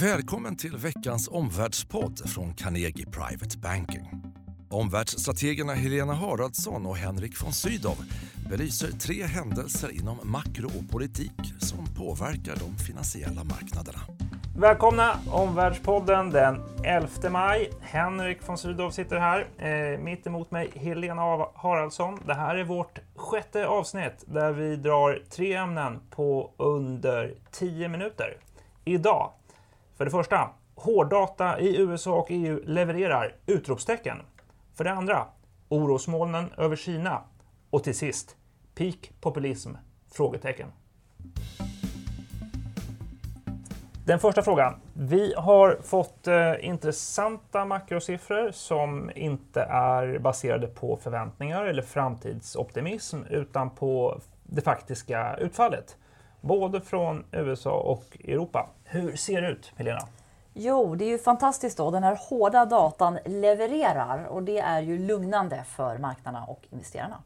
Välkommen till veckans omvärldspodd från Carnegie Private Banking. Omvärldsstrategerna Helena Haraldsson och Henrik von Sydow belyser tre händelser inom makro och politik som påverkar de finansiella marknaderna. Välkomna Omvärldspodden den 11 maj. Henrik von Sydow sitter här. Eh, mitt emot mig Helena Haraldsson. Det här är vårt sjätte avsnitt där vi drar tre ämnen på under 10 minuter. Idag för det första, hårddata i USA och EU levererar! Utropstecken. För det andra, orosmolnen över Kina. Och till sist, peak populism? Frågetecken. Den första frågan. Vi har fått eh, intressanta makrosiffror som inte är baserade på förväntningar eller framtidsoptimism utan på det faktiska utfallet både från USA och Europa. Hur ser det ut, Helena? Jo, det är ju fantastiskt då. Den här hårda datan levererar och det är ju lugnande för marknaderna och investerarna.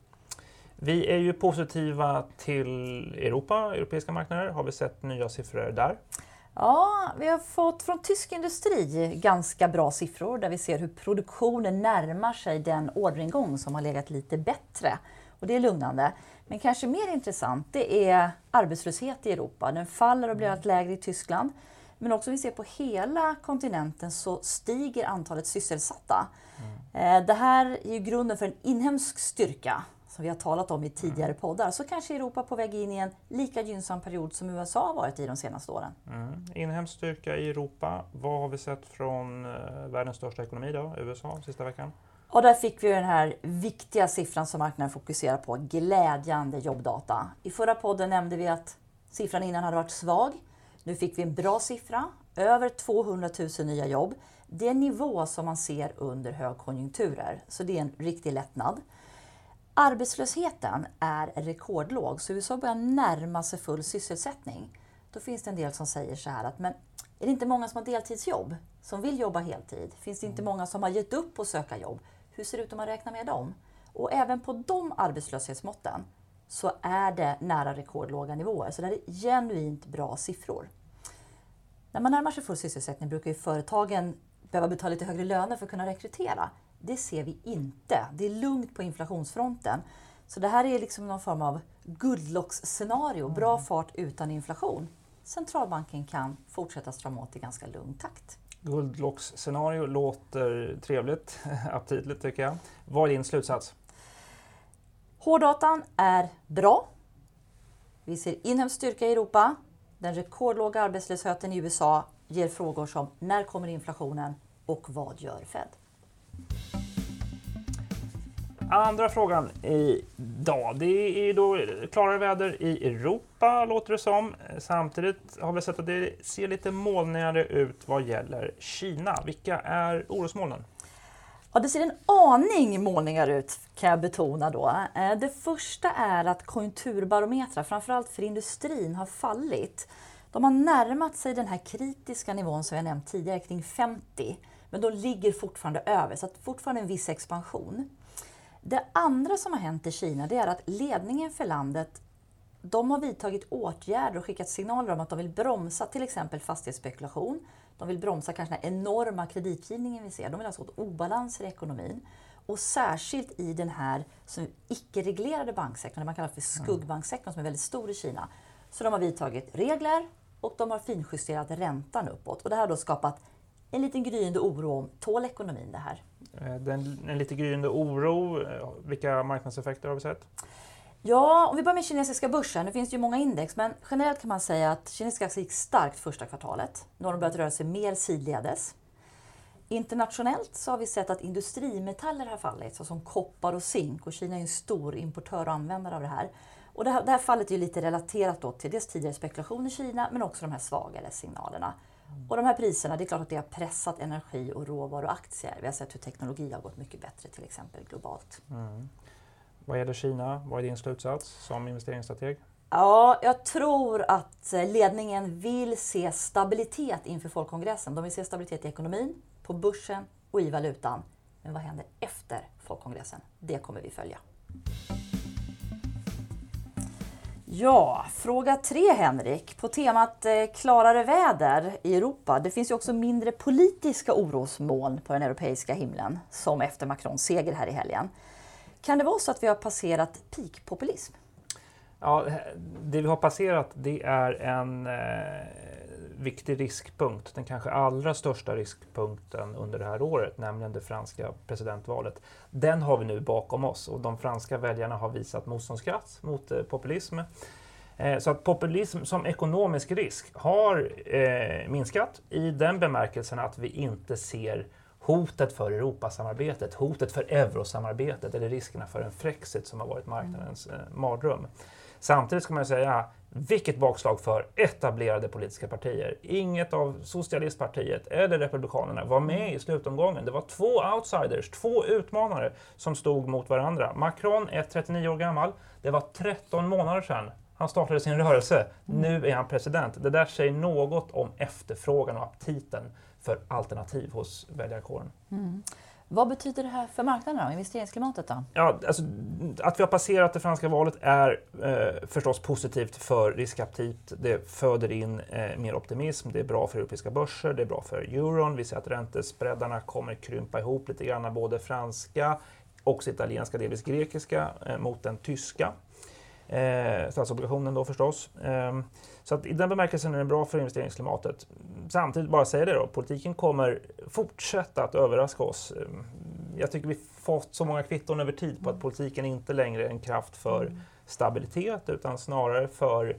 Vi är ju positiva till Europa, europeiska marknader. Har vi sett nya siffror där? Ja, vi har fått från tysk industri ganska bra siffror där vi ser hur produktionen närmar sig den orderingång som har legat lite bättre. Och det är lugnande. Men kanske mer intressant det är arbetslöshet i Europa. Den faller och blir allt lägre i Tyskland. Men också om vi ser på hela kontinenten så stiger antalet sysselsatta. Mm. Det här är ju grunden för en inhemsk styrka som vi har talat om i tidigare mm. poddar. Så kanske Europa på väg in i en lika gynnsam period som USA har varit i de senaste åren. Mm. Inhemsk styrka i Europa. Vad har vi sett från eh, världens största ekonomi då, USA, sista veckan? Och där fick vi den här viktiga siffran som marknaden fokuserar på, glädjande jobbdata. I förra podden nämnde vi att siffran innan hade varit svag. Nu fick vi en bra siffra, över 200 000 nya jobb. Det är en nivå som man ser under högkonjunkturer, så det är en riktig lättnad. Arbetslösheten är rekordlåg, så USA börjar närma sig full sysselsättning. Då finns det en del som säger så här att men är det inte många som har deltidsjobb, som vill jobba heltid? Finns det inte många som har gett upp att söka jobb? Hur ser det ut om man räknar med dem? Och även på de arbetslöshetsmåtten så är det nära rekordlåga nivåer. Så det är genuint bra siffror. När man närmar sig full sysselsättning brukar ju företagen behöva betala lite högre löner för att kunna rekrytera. Det ser vi inte. Det är lugnt på inflationsfronten. Så det här är liksom någon form av guldlocksscenario. Bra mm. fart utan inflation. Centralbanken kan fortsätta strama åt i ganska lugn takt. Guldlocksscenario låter trevligt, aptitligt tycker jag. Vad är din slutsats? Hårddatan är bra. Vi ser inhemsk styrka i Europa. Den rekordlåga arbetslösheten i USA ger frågor som när kommer inflationen och vad gör Fed? Andra frågan idag. Det är då eh, klarare väder i Europa låter det som. Eh, samtidigt har vi sett att det ser lite molnigare ut vad gäller Kina. Vilka är orosmolnen? Ja, det ser en aning molnigare ut kan jag betona då. Eh, det första är att konjunkturbarometrar, framförallt för industrin, har fallit. De har närmat sig den här kritiska nivån som jag nämnt tidigare, kring 50. Men de ligger fortfarande över, så att fortfarande en viss expansion. Det andra som har hänt i Kina det är att ledningen för landet de har vidtagit åtgärder och skickat signaler om att de vill bromsa till exempel fastighetsspekulation. De vill bromsa kanske den enorma kreditgivningen vi ser. De vill alltså åt obalanser i ekonomin. Och särskilt i den här icke-reglerade banksektorn, det man kallar för skuggbanksektorn, som är väldigt stor i Kina. Så de har vidtagit regler och de har finjusterat räntan uppåt. Och det här har då skapat en liten gryende oro om, tål ekonomin det här? Eh, den, en lite gryende oro. Eh, vilka marknadseffekter har vi sett? Ja, om vi börjar med kinesiska börsen. Nu finns det ju många index, men generellt kan man säga att kinesiska aktier gick starkt första kvartalet. Nu har de börjat röra sig mer sidledes. Internationellt så har vi sett att industrimetaller har fallit, såsom koppar och zink. Och Kina är en stor importör och användare av det här. Och det här, det här fallet är lite relaterat då till dels tidigare spekulation i Kina, men också de här svagare signalerna. Och de här priserna, det är klart att det har pressat energi och råvaruaktier. Vi har sett hur teknologi har gått mycket bättre till exempel globalt. Mm. Vad gäller Kina, vad är din slutsats som investeringsstrateg? Ja, jag tror att ledningen vill se stabilitet inför folkkongressen. De vill se stabilitet i ekonomin, på börsen och i valutan. Men vad händer efter folkkongressen? Det kommer vi följa. Ja, fråga tre Henrik. På temat eh, klarare väder i Europa. Det finns ju också mindre politiska orosmoln på den europeiska himlen, som efter Macrons seger här i helgen. Kan det vara så att vi har passerat peakpopulism? Ja, det vi har passerat det är en eh, viktig riskpunkt, den kanske allra största riskpunkten under det här året, nämligen det franska presidentvalet. Den har vi nu bakom oss och de franska väljarna har visat motståndskraft mot eh, populism. Eh, så att populism som ekonomisk risk har eh, minskat i den bemärkelsen att vi inte ser hotet för Europasamarbetet, hotet för eurosamarbetet eller riskerna för en Frexit som har varit marknadens eh, mardröm. Samtidigt ska man säga, vilket bakslag för etablerade politiska partier. Inget av Socialistpartiet eller Republikanerna var med i slutomgången. Det var två outsiders, två utmanare som stod mot varandra. Macron är 39 år gammal. Det var 13 månader sedan han startade sin rörelse. Nu är han president. Det där säger något om efterfrågan och aptiten för alternativ hos väljarkåren. Mm. Vad betyder det här för marknaden och investeringsklimatet? Då? Ja, alltså, att vi har passerat det franska valet är eh, förstås positivt för riskaptit. Det föder in eh, mer optimism, det är bra för europeiska börser, det är bra för euron. Vi ser att räntespreadarna kommer krympa ihop lite grann, både franska, och italienska, delvis grekiska, eh, mot den tyska. Eh, statsobligationen då förstås. Eh, så att i den bemärkelsen är det bra för investeringsklimatet. Samtidigt, bara säga det då, politiken kommer fortsätta att överraska oss. Ehm, jag tycker vi fått så många kvitton över tid på att politiken inte längre är en kraft för mm. stabilitet utan snarare för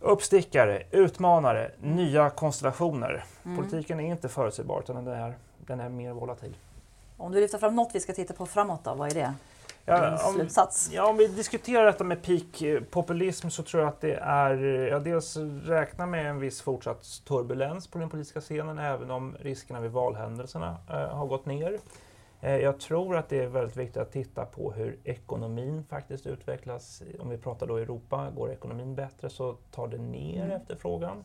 uppstickare, utmanare, nya konstellationer. Mm. Politiken är inte förutsägbar utan den är, den är mer volatil. Om du lyfter fram något vi ska titta på framåt då, vad är det? Ja, om, slutsats? Ja, om vi diskuterar detta med peak-populism så tror jag att det är, ja, dels räkna med en viss fortsatt turbulens på den politiska scenen även om riskerna vid valhändelserna eh, har gått ner. Eh, jag tror att det är väldigt viktigt att titta på hur ekonomin faktiskt utvecklas. Om vi pratar då Europa, går ekonomin bättre så tar det ner mm. efterfrågan.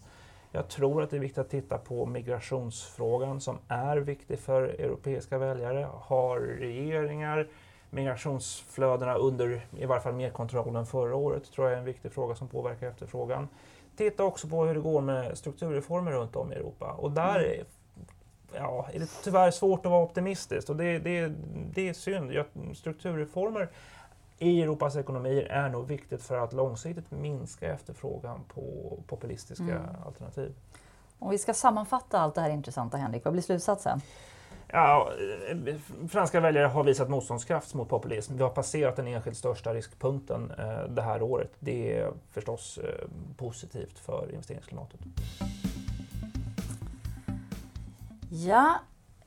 Jag tror att det är viktigt att titta på migrationsfrågan som är viktig för europeiska väljare. Har regeringar migrationsflödena under i varje fall mer kontroll än förra året tror jag är en viktig fråga som påverkar efterfrågan. Titta också på hur det går med strukturreformer runt om i Europa och där mm. är, ja, är det tyvärr svårt att vara optimistisk och det, det, det är synd. Strukturreformer i Europas ekonomier är nog viktigt för att långsiktigt minska efterfrågan på populistiska mm. alternativ. Om vi ska sammanfatta allt det här intressanta Henrik, vad blir slutsatsen? Ja, franska väljare har visat motståndskraft mot populism. Vi har passerat den enskilt största riskpunkten eh, det här året. Det är förstås eh, positivt för investeringsklimatet. Ja,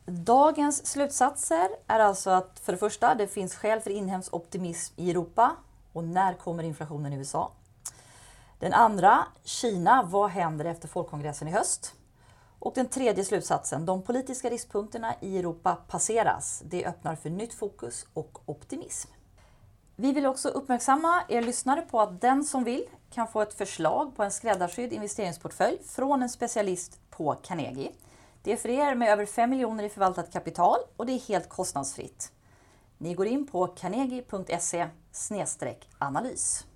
dagens slutsatser är alltså att för det första, det finns skäl för inhemsk optimism i Europa. Och när kommer inflationen i USA? Den andra, Kina. Vad händer efter folkkongressen i höst? Och den tredje slutsatsen, de politiska riskpunkterna i Europa passeras. Det öppnar för nytt fokus och optimism. Vi vill också uppmärksamma er lyssnare på att den som vill kan få ett förslag på en skräddarsydd investeringsportfölj från en specialist på Carnegie. Det är för er med över 5 miljoner i förvaltat kapital och det är helt kostnadsfritt. Ni går in på carnegie.se analys.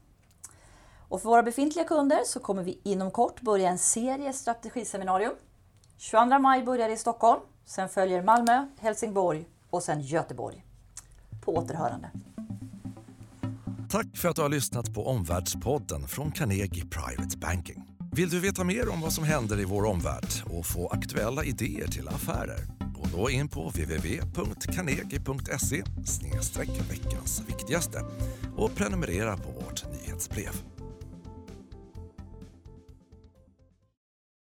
Och för våra befintliga kunder så kommer vi inom kort börja en serie strategiseminarium 22 maj börjar i Stockholm, sen följer Malmö, Helsingborg och sen Göteborg. På återhörande. Tack för att du har lyssnat på Omvärldspodden från Carnegie Private Banking. Vill du veta mer om vad som händer i vår omvärld och få aktuella idéer till affärer? Gå då in på www.carnegie.se veckans viktigaste och prenumerera på vårt nyhetsbrev.